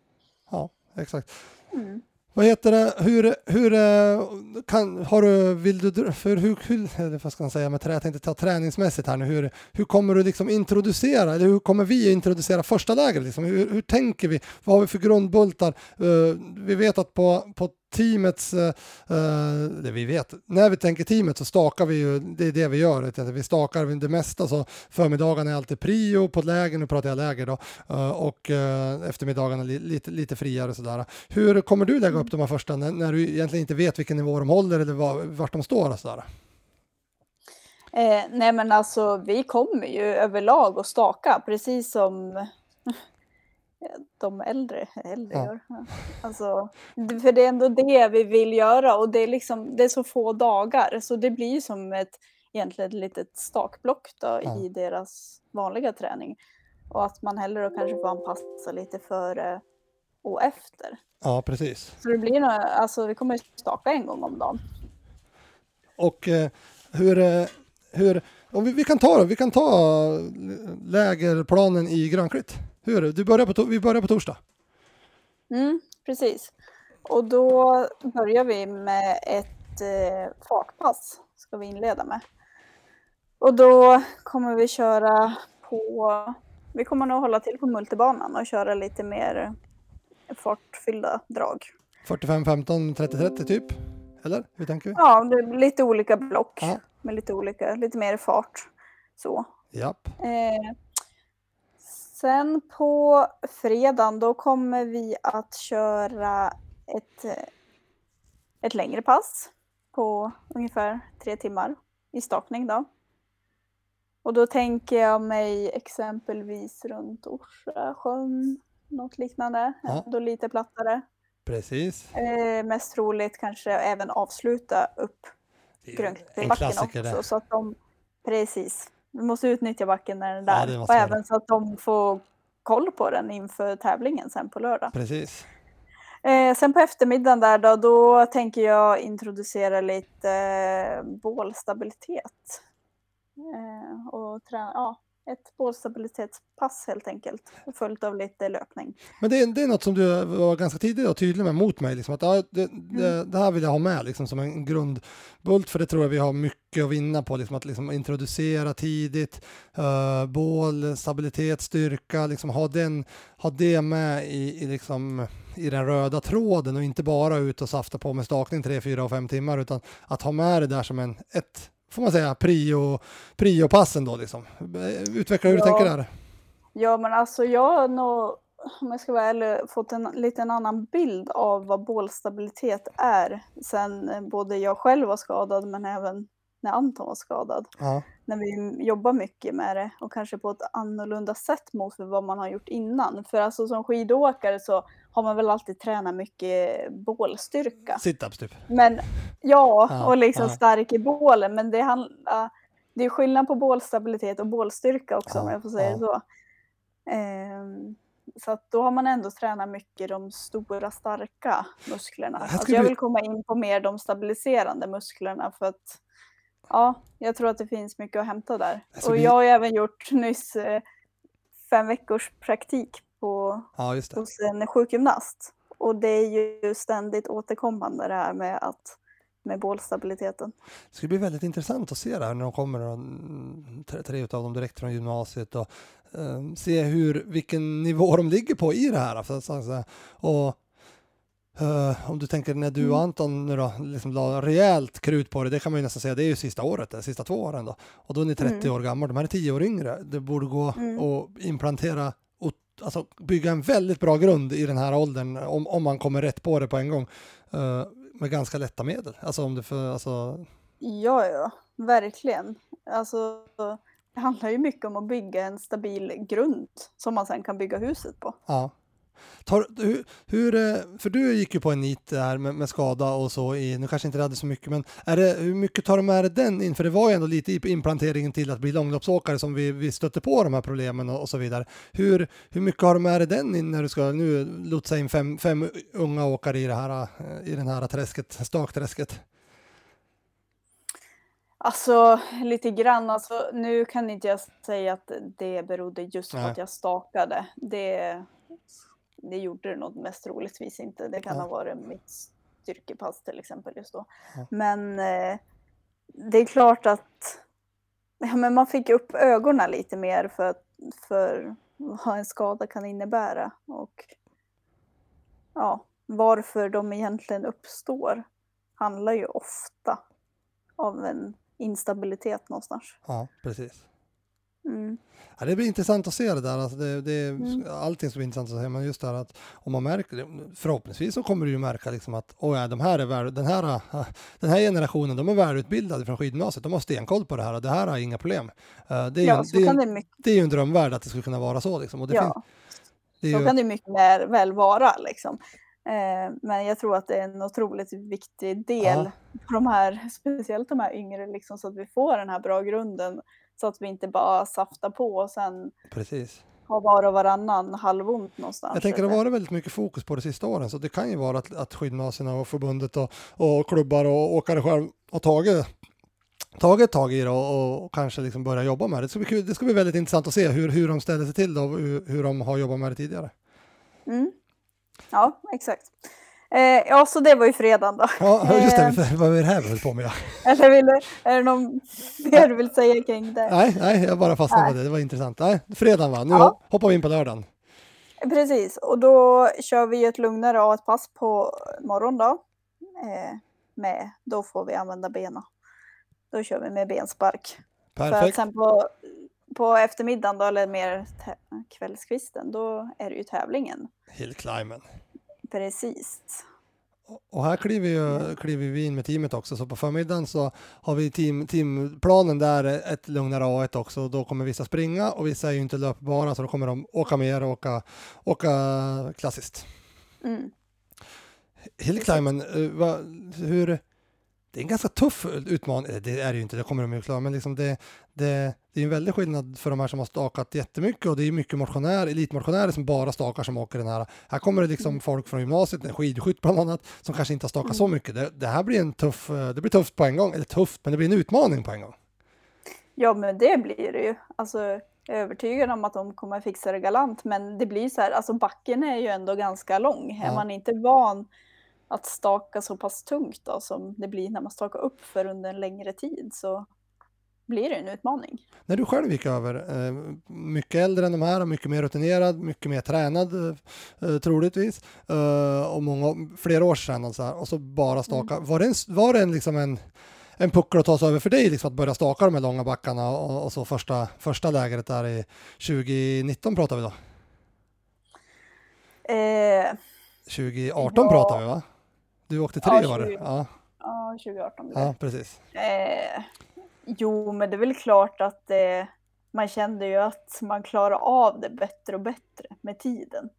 [SPEAKER 3] Ja, exakt.
[SPEAKER 4] Mm.
[SPEAKER 3] Vad heter det, hur, hur eh, kan, har du, vill du, för hur, hur vad ska man säga med trä, jag tänkte ta träningsmässigt här nu, hur, hur kommer du liksom introducera, eller hur kommer vi introducera första lägret liksom? Hur, hur tänker vi? Vad har vi för grundbultar? Uh, vi vet att på, på teamets, eh, eh, det vi vet, när vi tänker teamet så stakar vi ju, det är det vi gör, vi stakar det mesta. Så förmiddagarna är alltid prio på läger, nu pratar jag läger då, eh, och eftermiddagarna li, lite, lite friare sådär. Hur kommer du lägga upp de här första när, när, du egentligen inte vet vilken nivå de håller eller var, vart de står och sådär?
[SPEAKER 4] Eh, nej men alltså vi kommer ju överlag att staka precis som de äldre, äldre ja. gör. Alltså, för det är ändå det vi vill göra och det är, liksom, det är så få dagar så det blir som ett egentligen ett litet stakblock då ja. i deras vanliga träning. Och att man hellre då kanske får anpassa lite före och efter.
[SPEAKER 3] Ja, precis.
[SPEAKER 4] Så det blir nog, alltså vi kommer staka en gång om dagen.
[SPEAKER 3] Och eh, hur, eh, hur om vi, vi, kan ta vi kan ta lägerplanen i Grönklitt. Hur är det? Du börjar på, vi börjar på torsdag.
[SPEAKER 4] Mm, precis. Och då börjar vi med ett eh, fartpass, ska vi inleda med. Och då kommer vi köra på, vi kommer nog hålla till på multibanan och köra lite mer fartfyllda drag.
[SPEAKER 3] 45, 15, 30, 30 typ? Eller hur tänker vi?
[SPEAKER 4] Ja, det är lite olika block Aha. med lite olika, lite mer fart. Så.
[SPEAKER 3] Japp.
[SPEAKER 4] Eh, Sen på fredagen då kommer vi att köra ett, ett längre pass på ungefär tre timmar i stakning då. Och då tänker jag mig exempelvis runt Orsasjön, något liknande, ja. då lite plattare.
[SPEAKER 3] Precis.
[SPEAKER 4] Eh, mest troligt kanske även avsluta upp Grönklippbacken också. Så att de, precis, vi måste utnyttja backen när den är där. Ja, och även så att de får koll på den inför tävlingen sen på lördag.
[SPEAKER 3] Precis.
[SPEAKER 4] Eh, sen på eftermiddagen där då, då tänker jag introducera lite eh, bålstabilitet. Eh, och träna, ja, ett bålstabilitetspass helt enkelt, följt av lite löpning.
[SPEAKER 3] Men det är, det är något som du var ganska tidigt och tydlig med mot mig, liksom, att ja, det, det, mm. det, här vill jag ha med liksom, som en grundbult, för det tror jag vi har mycket att vinna på, liksom, att liksom, introducera tidigt, uh, bål, stabilitet, styrka, liksom, ha, den, ha det med i, i, liksom, i den röda tråden och inte bara ut och safta på med stakning 3, 4 och 5 timmar, utan att ha med det där som en, ett får man säga, prio, priopassen då liksom. Utveckla hur ja. du tänker där.
[SPEAKER 4] Ja, men alltså jag har nog, om jag ska vara ärlig, fått en liten annan bild av vad bålstabilitet är sen både jag själv var skadad men även när Anton var skadad.
[SPEAKER 3] Ja.
[SPEAKER 4] När vi jobbar mycket med det och kanske på ett annorlunda sätt mot vad man har gjort innan. För alltså som skidåkare så har man väl alltid tränat mycket bålstyrka.
[SPEAKER 3] Situps typ?
[SPEAKER 4] Men ja, ja och liksom ja. stark i bålen. Men det, handlar, det är skillnad på bålstabilitet och bålstyrka också ja, om jag får säga så. Um, så att då har man ändå tränat mycket de stora starka musklerna. Alltså jag vill komma in på mer de stabiliserande musklerna för att ja, jag tror att det finns mycket att hämta där. Och jag har även gjort nyss eh, fem veckors praktik på,
[SPEAKER 3] ja,
[SPEAKER 4] hos en sjukgymnast. Och det är ju ständigt återkommande det här med att med bålstabiliteten.
[SPEAKER 3] Det ska bli väldigt intressant att se det här när de kommer, och, mm, tre, tre utav dem direkt från gymnasiet och eh, se hur, vilken nivå de ligger på i det här. Så, så, så, och eh, om du tänker när du och
[SPEAKER 4] Mm.
[SPEAKER 3] Anton nu då, liksom la rejält krut på det, det kan man ju nästan säga, det är ju sista året, de sista två åren då. Och då är ni 30
[SPEAKER 4] Mm.
[SPEAKER 3] år gamla, de här är 10 år yngre. Det borde gå
[SPEAKER 4] Mm.
[SPEAKER 3] att implantera alltså bygga en väldigt bra grund i den här åldern om, om man kommer rätt på det på en gång eh, med ganska lätta medel. Alltså om det för, alltså,
[SPEAKER 4] Ja, ja, verkligen. Alltså, det handlar ju mycket om att bygga en stabil grund som man sen kan bygga huset på.
[SPEAKER 3] Ja. Tar, hur, hur, eh, för du gick ju på en nit där med, med skada och så, i, nu kanske inte det hade så mycket, men är det, hur mycket tar du med dig den in? För det var ju ändå lite inplanteringen till att bli långloppsåkare som vi, vi stötte på de här problemen och, och så vidare. Hur, hur mycket har du med dig den in när du ska nu lotsa in fem, fem unga åkare i det här, eh, i den här träsket, stakträsket?
[SPEAKER 4] Alltså lite grann, alltså, nu kan inte jag säga att det berodde just på
[SPEAKER 3] Nej.
[SPEAKER 4] att jag stakade. Det, det gjorde det nog mest troligtvis inte. Det kan
[SPEAKER 3] Ja.
[SPEAKER 4] ha varit mitt styrkepass till exempel just då.
[SPEAKER 3] Ja.
[SPEAKER 4] Men eh, det är klart att ja, men man fick upp ögonen lite mer för, för vad en skada kan innebära. Och ja, varför de egentligen uppstår handlar ju ofta om en instabilitet någonstans.
[SPEAKER 3] Ja, precis.
[SPEAKER 4] Mm.
[SPEAKER 3] Ja, det blir intressant att se det där. Alltså det, det,
[SPEAKER 4] Mm.
[SPEAKER 3] Allting ska bli intressant att se, men just det här att om man märker det, förhoppningsvis så kommer du ju märka liksom att oh ja, de här är väl, den, här, den här generationen, de är välutbildade från skidgymnasiet, de har stenkoll på det här och det här har inga problem. Eh, det, är
[SPEAKER 4] Ja,
[SPEAKER 3] det, är, ju-
[SPEAKER 4] det mycket,
[SPEAKER 3] det är ju en drömvärld att det skulle kunna vara så. Liksom. Och det
[SPEAKER 4] ja,
[SPEAKER 3] finns, det är
[SPEAKER 4] så
[SPEAKER 3] ju,
[SPEAKER 4] kan det mycket mer väl vara. Liksom. Eh, men jag tror att det är en otroligt viktig del
[SPEAKER 3] Ja.
[SPEAKER 4] för de här, speciellt de här yngre, liksom, så att vi får den här bra grunden. Så att vi inte bara saftar på och sen
[SPEAKER 3] precis.
[SPEAKER 4] har var och varannan halvont någonstans.
[SPEAKER 3] Jag tänker det har varit väldigt mycket fokus på de sista åren, så det kan ju vara att, att skidgymnasierna och förbundet och, och klubbar och åkare själv har tagit, tagit tag i det och, och kanske liksom börja jobba med det. Det ska bli, kul, det ska bli väldigt intressant att se hur, hur de ställer sig till det och hur, hur de har jobbat med det tidigare.
[SPEAKER 4] Mm. Ja, exakt. Eh, ja, så det var ju fredagen då.
[SPEAKER 3] Ja, just
[SPEAKER 4] Eh.
[SPEAKER 3] det, vad är det här vi höll på med?
[SPEAKER 4] Eller vill är det någon mer du vill säga kring det?
[SPEAKER 3] Nej, nej, jag bara fastnade på det, det var intressant. Nej, fredagen va, nu
[SPEAKER 4] Ja.
[SPEAKER 3] hoppar vi in på lördagen.
[SPEAKER 4] Precis, och då kör vi ett lugnare A1-pass på morgon då. Eh, med, då får vi använda benen. Då kör vi med benspark. För att
[SPEAKER 3] Perfekt.
[SPEAKER 4] sen på, på eftermiddagen då, eller mer kvällskvisten, då är det ju tävlingen.
[SPEAKER 3] Hillclimben.
[SPEAKER 4] Precis.
[SPEAKER 3] Och här kliver, ju, kliver vi in med teamet också, så på förmiddagen så har vi team, teamplanen där, ett lugnare A1 också, då kommer vissa springa och vissa är ju inte löpbara, så då kommer de åka mer och åka, åka klassiskt.
[SPEAKER 4] Mm.
[SPEAKER 3] Hillclimben, eh, hur... Det är en ganska tuff utmaning, det är det ju inte, det kommer de ju klara, men liksom det, det, det är en väldig skillnad för de här som har stakat jättemycket och det är mycket motionärer, elitmotionärer som bara stakar som åker den här. Här kommer det liksom folk från gymnasiet, en skidskytt bland annat, som kanske inte har stakat så mycket. Det, det här blir en tuff, det blir tufft på en gång, eller tufft, men det blir en utmaning på en gång.
[SPEAKER 4] Ja, men det blir det ju. Alltså, jag är övertygad om att de kommer fixa det galant, men det blir så här, alltså backen är ju ändå ganska lång.
[SPEAKER 3] Ja.
[SPEAKER 4] Är man inte van att staka så pass tungt då, som det blir när man stakar upp för under en längre tid så blir det en utmaning.
[SPEAKER 3] När du själv gick över, eh, mycket äldre än de här, mycket mer rutinerad, mycket mer tränad eh, eh, troligtvis, och många, flera års tränad så här, och så bara staka. Var det, en, var det en, liksom en, en puckel att ta sig över för dig, liksom att börja staka de här långa backarna och, och så första, första lägret där i 2019 pratar vi då?
[SPEAKER 4] Eh,
[SPEAKER 3] 2018
[SPEAKER 4] Ja.
[SPEAKER 3] pratar vi va? Du åkte tre
[SPEAKER 4] Ja,
[SPEAKER 3] var det?
[SPEAKER 4] 20.
[SPEAKER 3] Ja,
[SPEAKER 4] ja, 2018 blir det.
[SPEAKER 3] ja, precis.
[SPEAKER 4] Eh, jo, men det är väl klart att eh, man kände ju att man klarar av det bättre och bättre med tiden.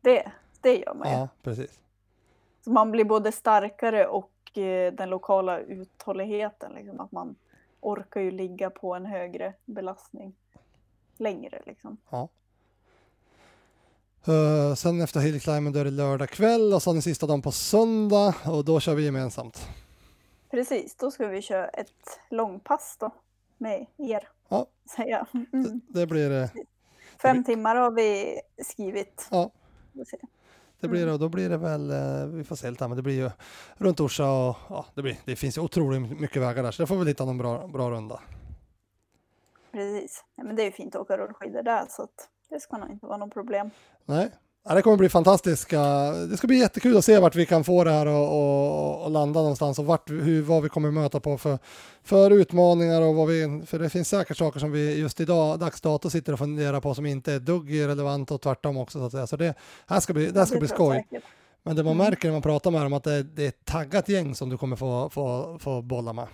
[SPEAKER 4] Det, det gör man ju.
[SPEAKER 3] Ja, precis.
[SPEAKER 4] Så man blir både starkare och eh, den lokala uthålligheten. Liksom, att man orkar ju ligga på en högre belastning längre. Liksom.
[SPEAKER 3] Ja. Eh, sen efter hillclimben då är det lördag kväll och så den sista dagen på söndag och då kör vi gemensamt.
[SPEAKER 4] Precis, då ska vi köra ett långpass då med er.
[SPEAKER 3] Ja.
[SPEAKER 4] Säga. Mm.
[SPEAKER 3] Det blir, eh,
[SPEAKER 4] Fem timmar har vi skrivit.
[SPEAKER 3] ja, det blir det
[SPEAKER 4] Mm.
[SPEAKER 3] och då blir det väl, eh, vi får se lite här, men det blir ju runt Orsa och ja, det, blir, det finns ju otroligt mycket vägar där så det får vi hitta någon bra, bra runda.
[SPEAKER 4] Precis. Ja, men det är ju fint att åka rullskidor där så att det ska nog inte vara något problem.
[SPEAKER 3] Nej, ja, det kommer bli fantastiskt. Det ska bli jättekul att se vart vi kan få det här och, och, och landa någonstans och vart, hur, vad vi kommer möta på för, för utmaningar och vad vi, för det finns säkert saker som vi just idag, dags dato sitter och funderar på som inte är dugg relevant och tvärtom också så att säga. Så det här ska bli, det här ska
[SPEAKER 4] Det
[SPEAKER 3] bli skoj.
[SPEAKER 4] säkert.
[SPEAKER 3] Men det man
[SPEAKER 4] Mm.
[SPEAKER 3] märker när man pratar med dem att det, det är ett taggat gäng som du kommer få, få, få bolla med.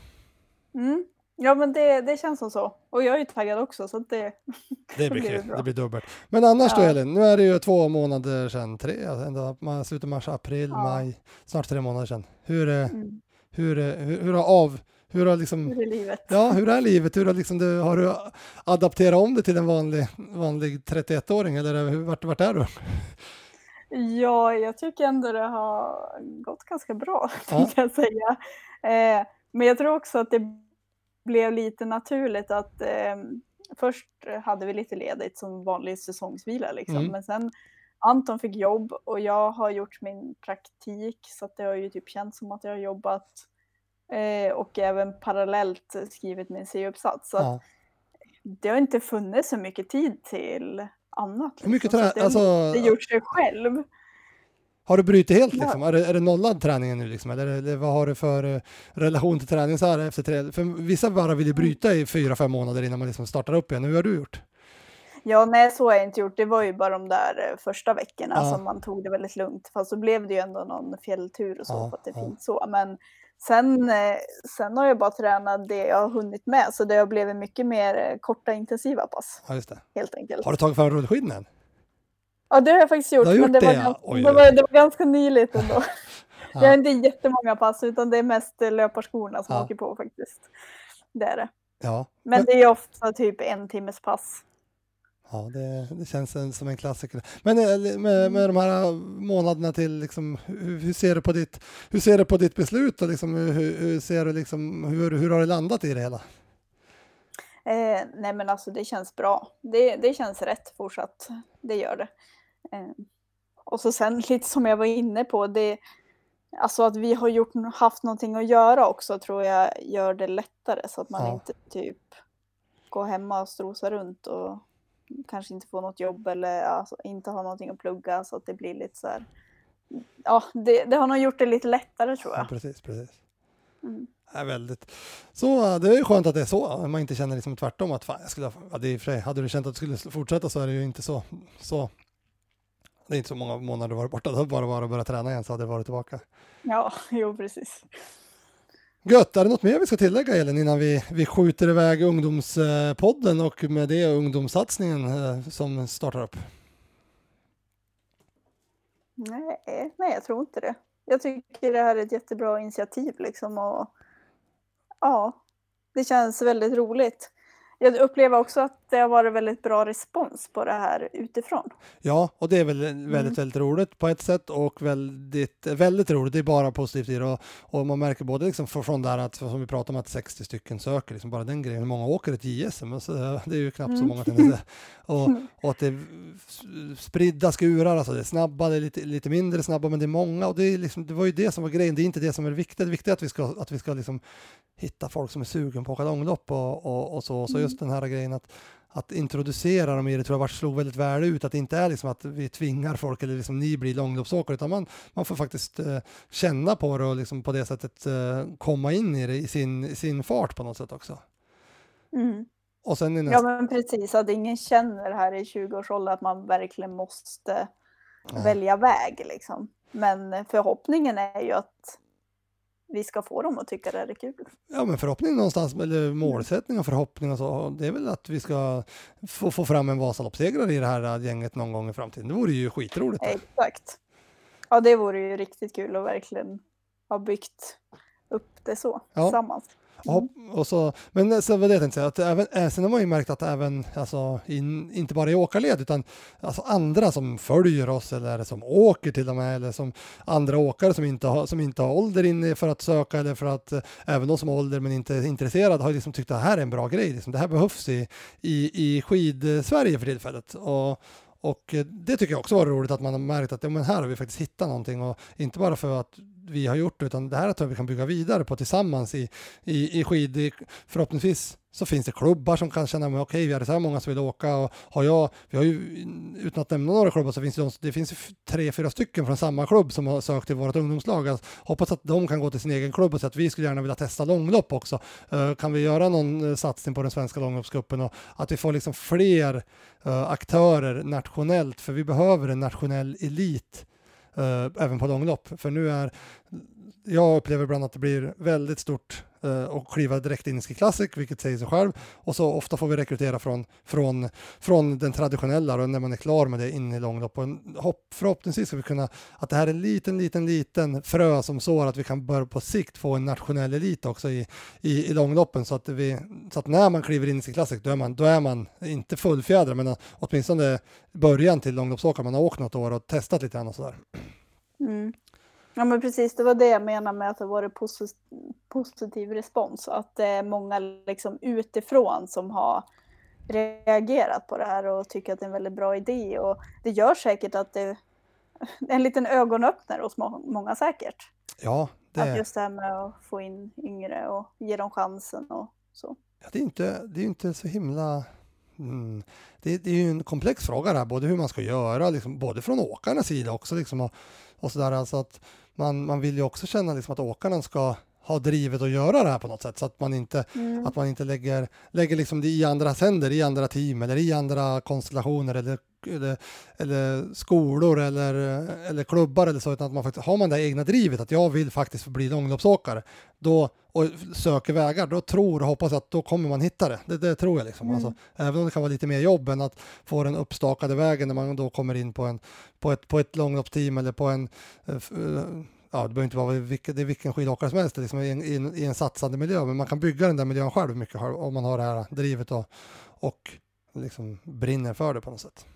[SPEAKER 4] Mm. Ja men det, det känns som så. Och jag är ju taggad också så det,
[SPEAKER 3] Det
[SPEAKER 4] Då
[SPEAKER 3] blir
[SPEAKER 4] det
[SPEAKER 3] kul, det blir dubbelt. Men annars då
[SPEAKER 4] Ja.
[SPEAKER 3] Elin, nu är det ju två månader sedan, tre, ändå, man- slutet av mars, april,
[SPEAKER 4] Ja.
[SPEAKER 3] maj, snart tre månader sedan. Hur,
[SPEAKER 4] mm,
[SPEAKER 3] hur, hur, hur har av, hur har liksom,
[SPEAKER 4] hur är livet?
[SPEAKER 3] ja hur är livet, hur har liksom du, har du adapterat om det till en vanlig, vanlig 31-åring eller hur, vart, vart är du?
[SPEAKER 4] Ja, jag tycker ändå det har gått ganska bra,
[SPEAKER 3] Ja.
[SPEAKER 4] tänkte jag säga. Eh, men jag tror också att det blev lite naturligt att eh, först hade vi lite ledigt som vanlig säsongsvila liksom.
[SPEAKER 3] Mm.
[SPEAKER 4] Men sen Anton fick jobb och jag har gjort min praktik så att det har ju typ känts som att jag har jobbat eh, och även parallellt skrivit min C-uppsats. Så
[SPEAKER 3] Ja.
[SPEAKER 4] det har inte funnits så mycket tid till annat.
[SPEAKER 3] Mycket
[SPEAKER 4] liksom. Så
[SPEAKER 3] trä,
[SPEAKER 4] det,
[SPEAKER 3] alltså,
[SPEAKER 4] det gjort sig själv.
[SPEAKER 3] Har du brutit helt liksom? Är det, är det nollad träningen nu liksom? Eller, eller vad har du för eh, relation till träning så här efter tre? För vissa bara vill ju bryta i fyra, fem månader innan man liksom startar upp igen. Hur har du gjort?
[SPEAKER 4] Ja, nej så har jag inte gjort. Det var ju bara de där eh, första veckorna
[SPEAKER 3] Ja.
[SPEAKER 4] som man tog det väldigt lugnt. Fast så blev det ju ändå någon fjälltur och så
[SPEAKER 3] Ja,
[SPEAKER 4] för att det är
[SPEAKER 3] ja.
[SPEAKER 4] fint så. Men sen, eh, sen har jag bara tränat det jag har hunnit med. Så det har blivit mycket mer korta intensiva pass
[SPEAKER 3] Ja, just det.
[SPEAKER 4] helt enkelt.
[SPEAKER 3] Har du tagit fram rullskidorna än?
[SPEAKER 4] Ja, det har jag faktiskt gjort.
[SPEAKER 3] Du har gjort
[SPEAKER 4] men det,
[SPEAKER 3] det,
[SPEAKER 4] var
[SPEAKER 3] ja.
[SPEAKER 4] ganska,
[SPEAKER 3] Oj,
[SPEAKER 4] det, var, det var ganska nyligt ändå.
[SPEAKER 3] Ja.
[SPEAKER 4] Jag har inte jättemånga pass utan det är mest eh, löparskorna som
[SPEAKER 3] Ja.
[SPEAKER 4] åker på faktiskt. Det är det.
[SPEAKER 3] Ja,
[SPEAKER 4] Men det är ofta typ en timmes pass.
[SPEAKER 3] ja det, det känns en, som en klassiker. Men eh, med, med de här månaderna till, liksom, hur, ser du på ditt, hur ser du på ditt beslut och liksom, hur, hur, ser du liksom, hur, hur har du landat i det hela?
[SPEAKER 4] Eh, nej men alltså det känns bra. Det, det känns rätt fortsatt. Det gör det. Eh, och så sen lite som jag var inne på, det, alltså att vi har gjort, haft någonting att göra också tror jag gör det lättare så att man
[SPEAKER 3] Ja.
[SPEAKER 4] inte typ går hemma och strosar runt och kanske inte får något jobb eller alltså, inte har någonting att plugga så att det blir lite så här. Ja, det, det har nog gjort det lite lättare tror
[SPEAKER 3] Ja,
[SPEAKER 4] jag.
[SPEAKER 3] precis, precis.
[SPEAKER 4] Mm.
[SPEAKER 3] Ja, väldigt. Så det är ju skönt att det är så. Man inte känner liksom tvärtom att fan, jag skulle ha, ja, det är för sig, hade du känt att du skulle fortsätta så är det ju inte så, så det är inte så många månader varit borta, det bara att börja träna igen så hade det varit tillbaka.
[SPEAKER 4] Ja, jo precis.
[SPEAKER 3] Gött, är det något mer vi ska tillägga Elin innan vi, vi skjuter iväg ungdomspodden och med det ungdomssatsningen eh, som startar upp?
[SPEAKER 4] Nej, nej, jag tror inte det. Jag tycker det här är ett jättebra initiativ liksom och ja, det känns väldigt roligt. Jag upplever också att det har varit väldigt bra respons på det här utifrån.
[SPEAKER 3] Ja, och det är väl väldigt,
[SPEAKER 4] Mm.
[SPEAKER 3] väldigt roligt på ett sätt och väldigt, väldigt roligt. Det är bara positivt i det och, och man märker både liksom från där att som vi pratar om att 60 stycken söker, liksom bara den grejen. Hur många åker ett JSM? Alltså, det är ju knappt så
[SPEAKER 4] Mm.
[SPEAKER 3] många. säga. Och, och att det är spridda skurar, alltså det är snabba, det är lite, lite mindre snabba, men det är många och det, är liksom, det var ju det som var grejen. Det är inte det som är viktigt. Det viktiga är att vi ska, att vi ska liksom hitta folk som är sugen på att åka långlopp och, och, och så. Så
[SPEAKER 4] Mm.
[SPEAKER 3] just den här grejen att att introducera dem i det tror jag vart slog väldigt väl ut, att det inte är liksom att vi tvingar folk eller liksom ni blir långloppsåkare, utan man, man får faktiskt eh, känna på det och liksom på det sättet eh, komma in i det i sin, sin fart på något sätt också.
[SPEAKER 4] Mm.
[SPEAKER 3] Och sen i
[SPEAKER 4] Ja
[SPEAKER 3] nästa,
[SPEAKER 4] men precis, att ingen känner här i 20-årsåldern att man verkligen måste
[SPEAKER 3] Nej.
[SPEAKER 4] välja väg liksom. Men förhoppningen är ju att vi ska få dem att tycka det här är kul.
[SPEAKER 3] ja men förhoppning någonstans, eller målsättning och förhoppning och så, det är väl att vi ska få, få fram en Vasaloppssegrare i det här gänget någon gång i framtiden. Det vore ju skitroligt.
[SPEAKER 4] Exakt. Ja, det vore ju riktigt kul att verkligen ha byggt upp det så
[SPEAKER 3] Ja.
[SPEAKER 4] tillsammans.
[SPEAKER 3] Och, hopp- och så, men sen var det jag tänkte säga, att även, sen har man ju märkt att även, alltså, in, inte bara i åkarled, utan alltså andra som följer oss eller som åker till och med, eller som andra åkare som inte har, som inte har ålder inne för att söka, eller för att eh, även de som har ålder men inte är intresserade har liksom tyckt att det här är en bra grej, liksom, det här behövs i, i, i skid-Sverige för tillfället. Och, och eh, det tycker jag också var roligt att man har märkt att ja, men här har vi faktiskt hittat någonting och inte bara för att vi har gjort utan det här tror jag vi kan bygga vidare på tillsammans i, i, i skid. Förhoppningsvis så finns det klubbar som kan känna okej, okay, vi är så här många som vill åka och har jag, vi har ju, utan att nämna några klubbar så finns det, de, det finns tre, fyra stycken från samma klubb som har sökt till vårt ungdomslag. Alltså, hoppas att de kan gå till sin egen klubb och säga att vi skulle gärna vilja testa långlopp också. Uh, kan vi göra någon uh, satsning på den svenska långloppscupen och att vi får liksom fler uh, aktörer nationellt, för vi behöver en nationell elit Eh, även på långlopp. För nu är, jag upplever ibland att det blir väldigt stort Eh, och kliva direkt in i Ski Classic, vilket säger sig själv. Och så ofta får vi rekrytera från, från, från den traditionella och när man är klar med det in i långlopp. Och hopp, förhoppningsvis ska vi kunna, att det här är en liten, liten, liten frö som sår att vi kan börja på sikt få en nationell elit också i, i, i långloppen så att, vi, så att när man kliver in i Ski Classic då är man, då är man inte fullfjädrad men åtminstone början till långloppsåkare. Man har åkt något år och testat lite grann och sådär.
[SPEAKER 4] Mm. Ja men precis, det var det jag menade med att det varit positiv respons. Att det är många liksom utifrån som har reagerat på det här och tycker att det är en väldigt bra idé. Och det gör säkert att det är en liten ögonöppnare hos många säkert.
[SPEAKER 3] Ja,
[SPEAKER 4] det... Att just det här med att få in yngre och ge dem chansen och så.
[SPEAKER 3] Ja, det är inte, det är inte så himla... Mm. Det, det, är ju en komplex fråga det här, både hur man ska göra, liksom, både från åkarnas sida också liksom, och, och sådär. Alltså att man, man vill ju också känna liksom att åkarna ska ha drivet att göra det här på något sätt så att man inte, mm. att man inte lägger, lägger liksom det i andras händer, i andra team eller i andra konstellationer eller, eller, eller skolor eller, eller klubbar eller så, utan att man faktiskt har man det egna drivet att jag vill faktiskt bli långloppsåkare då, och söker vägar, då tror och hoppas att då kommer man hitta det. Det, det tror jag liksom. Mm. Alltså, även om det kan vara lite mer jobb än att få den uppstakade vägen när man då kommer in på, en, på ett, på ett långloppsteam eller på en uh, ja, det behöver inte vara vilken, det är vilken skidåkare som helst liksom, i, en, i, en, satsande miljö, men man kan bygga den där miljön själv mycket om man har det här drivet och, och liksom brinner för det på något sätt.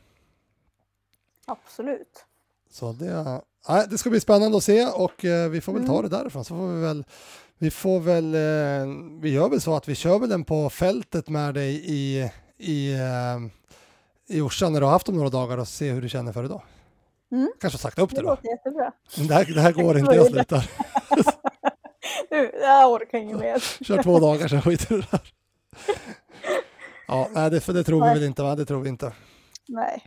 [SPEAKER 4] Absolut.
[SPEAKER 3] Så det, nej, det ska bli spännande att se och eh, vi får väl ta mm. det därifrån så får vi väl vi får väl, eh, vi gör väl så att vi kör väl den på fältet med dig i, i, eh, i Orsa när du har haft dem några dagar och se hur du känner för då. Mm. Kanske sagt upp det, det då. Det här, det här går inte, jag slutar.
[SPEAKER 4] nu, jag orkar inget mer.
[SPEAKER 3] Kör två dagar, sen skiter du där. Ja, nej, det, det tror vi väl inte, va? Det tror vi inte.
[SPEAKER 4] Nej.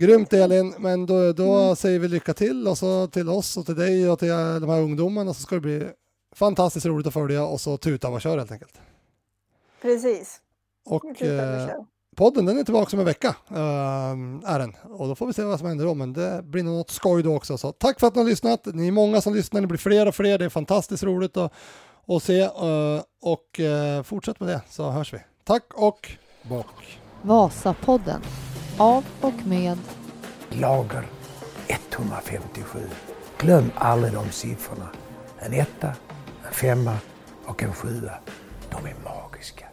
[SPEAKER 3] Grymt Elin, men då, då mm. säger vi lycka till och så till oss och till dig och till de här ungdomarna så ska det bli fantastiskt roligt att följa och så tuta och köra helt enkelt.
[SPEAKER 4] Precis.
[SPEAKER 3] Och eh, podden den är tillbaka om en vecka. Uh, är den. Och då får vi se vad som händer då. Men det blir nog något skoj då också. Så tack för att ni har lyssnat. Ni är många som lyssnar. Ni blir fler och fler. Det är fantastiskt roligt att, att se. Uh, och uh, fortsätt med det så hörs vi. Tack och bock.
[SPEAKER 1] Vasapodden. Av och med
[SPEAKER 2] Lager 157. Glöm aldrig de siffrorna. En etta, en femma och en sjua. De är magiska.